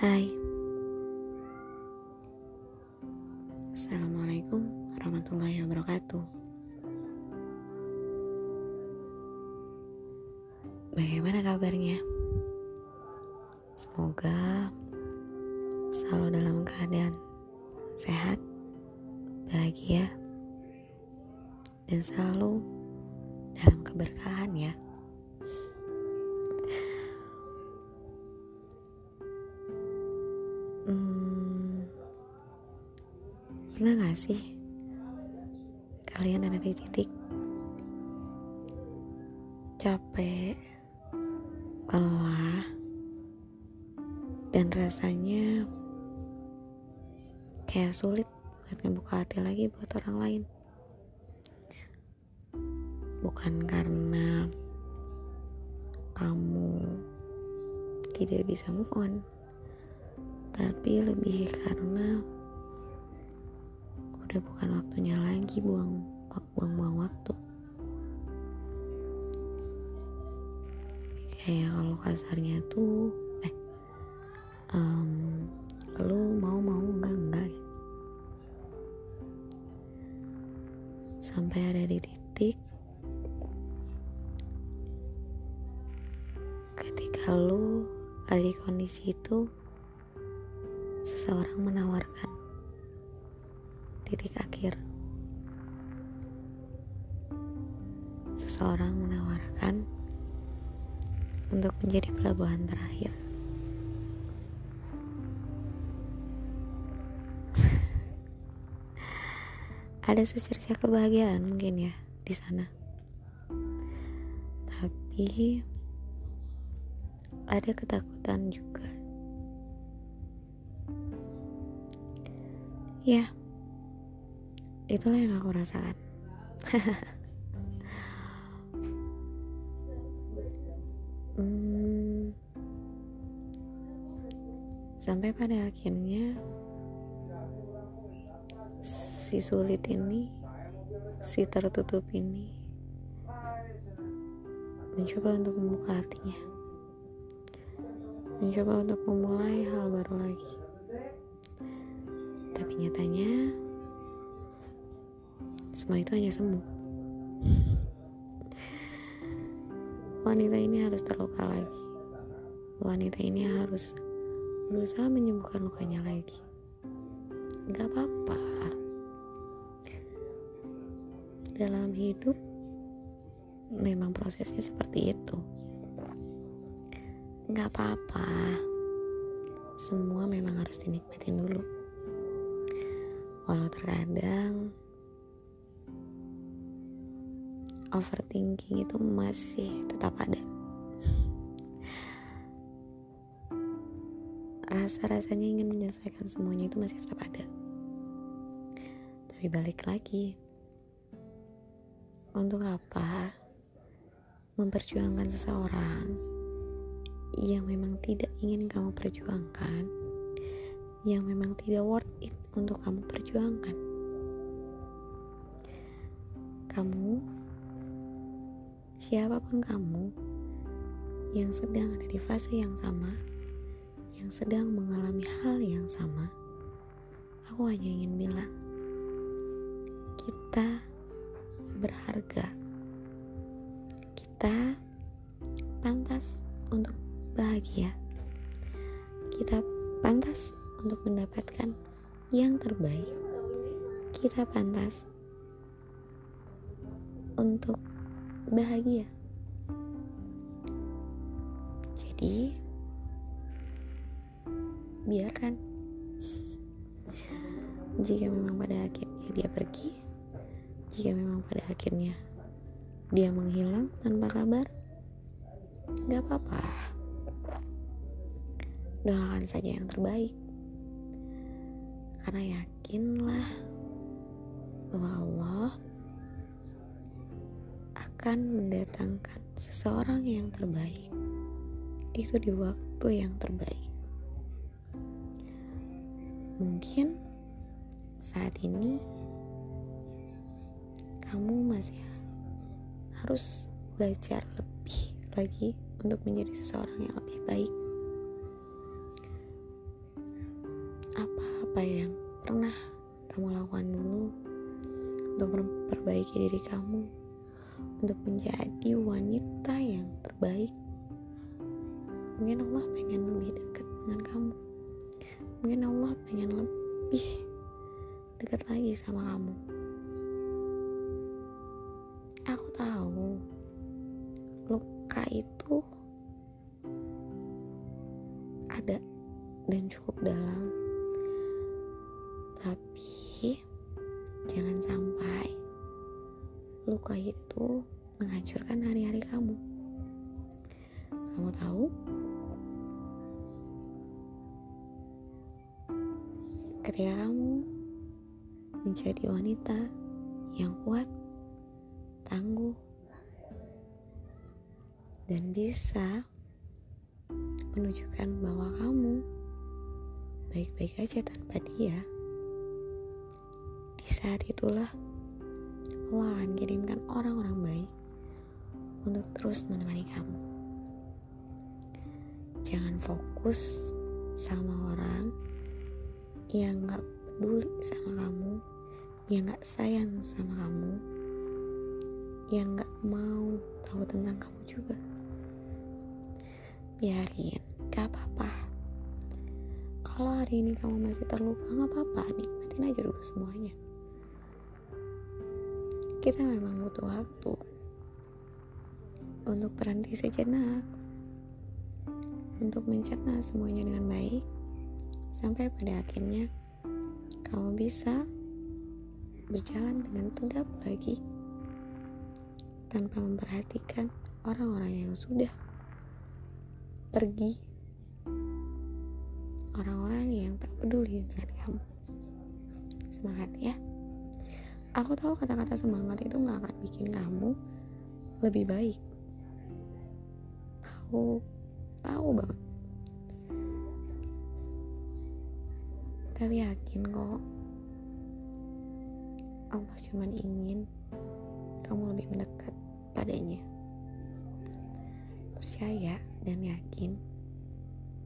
Hai Assalamualaikum warahmatullahi wabarakatuh Bagaimana kabarnya? Semoga selalu dalam keadaan sehat, bahagia, dan selalu dalam keberkahan ya. Pernah gak sih kalian ada di titik capek, lelah, dan rasanya kayak sulit buat ngebuka hati lagi buat orang lain? Bukan karena kamu tidak bisa move on tapi lebih karena udah bukan waktunya lagi buang buang buang waktu. Kayak kalau kasarnya tuh eh um, lu mau mau enggak enggak. Sampai ada di titik ketika lu ada di kondisi itu seseorang menawarkan titik akhir. Seseorang menawarkan untuk menjadi pelabuhan terakhir. Ada secerca kebahagiaan mungkin ya di sana. Tapi ada ketakutan juga. Ya itulah yang aku rasakan. Hmm, sampai pada akhirnya si sulit ini si tertutup ini mencoba untuk membuka hatinya. Mencoba untuk memulai hal baru lagi. Tapi nyatanya semua itu hanya semu. Wanita ini harus terluka lagi. Wanita ini harus berusaha menyembuhkan lukanya lagi. Gak apa-apa. Dalam hidup memang prosesnya seperti itu. Nggak apa-apa. Semua memang harus dinikmatin dulu. Walau terkadang overthinking itu masih tetap ada rasa-rasanya ingin menyelesaikan semuanya itu masih tetap ada tapi balik lagi untuk apa memperjuangkan seseorang yang memang tidak ingin kamu perjuangkan, yang memang tidak worth it untuk kamu perjuangkan? Kamu, siapa pun kamu yang sedang ada di fase yang sama, yang sedang mengalami hal yang sama, aku hanya ingin bilang, kita berharga. Kita pantas untuk bahagia. Kita pantas untuk mendapatkan yang terbaik. Kita pantas untuk bahagia. Jadi, biarkan. Jika memang pada akhirnya dia pergi jika memang pada akhirnya dia menghilang tanpa kabar gak apa-apa. Doakan saja yang terbaik. Karena yakinlah bahwa Allah akan mendatangkan seseorang yang terbaik. Itu di waktu yang terbaik. Mungkin saat ini kamu masih harus belajar lebih lagi untuk menjadi seseorang yang lebih baik. Apa yang pernah kamu lakukan dulu untuk memperbaiki diri kamu untuk menjadi wanita yang terbaik. Mungkin Allah pengen lebih dekat dengan kamu. Mungkin Allah pengen lebih dekat lagi sama kamu. Aku tahu luka itu ada dan cukup dalam. Tapi jangan sampai luka itu menghancurkan hari-hari kamu kamu tahu ketika kamu menjadi wanita yang kuat, tangguh, dan bisa menunjukkan bahwa kamu baik-baik aja tanpa dia. Di saat itulah Allah akan kirimkan orang-orang baik untuk terus menemani kamu. Jangan fokus sama orang yang gak peduli sama kamu, yang gak sayang sama kamu, yang gak mau tahu tentang kamu juga. Biarin, gak apa-apa. Kalau hari ini kamu masih terluka, gak apa-apa, nikmatin aja dulu semuanya. Kita memang butuh waktu untuk berhenti sejenak, untuk mencerna semuanya dengan baik, sampai pada akhirnya kamu bisa berjalan dengan tegap lagi tanpa memperhatikan orang-orang yang sudah pergi orang-orang yang tak peduli dengan kamu. Semangat ya aku tahu kata-kata semangat itu gak akan bikin kamu lebih baik. Tahu tahu banget. Tapi yakin kok Allah cuma ingin kamu lebih mendekat padanya. Percaya dan yakin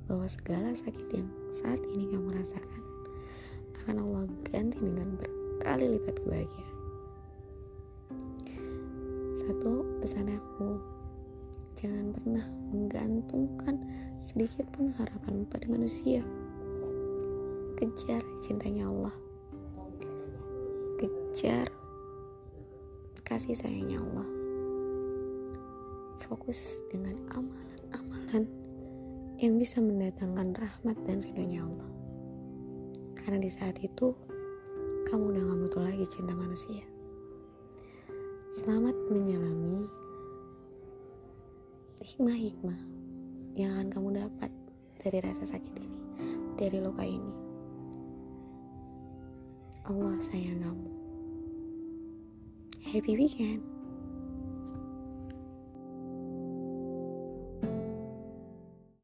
bahwa segala sakit yang saat ini kamu rasakan akan Allah ganti dengan berkali lipat kebahagiaan. Satu pesan aku jangan pernah menggantungkan sedikit pun harapan pada manusia. Kejar cintanya Allah. Kejar kasih sayangnya Allah. Fokus dengan amalan-amalan yang bisa mendatangkan rahmat dan ridhonya Allah. Karena di saat itu kamu udah gak butuh lagi cinta manusia selamat menyelami hikmah-hikmah yang akan kamu dapat dari rasa sakit ini dari luka ini Allah sayang kamu. Happy weekend.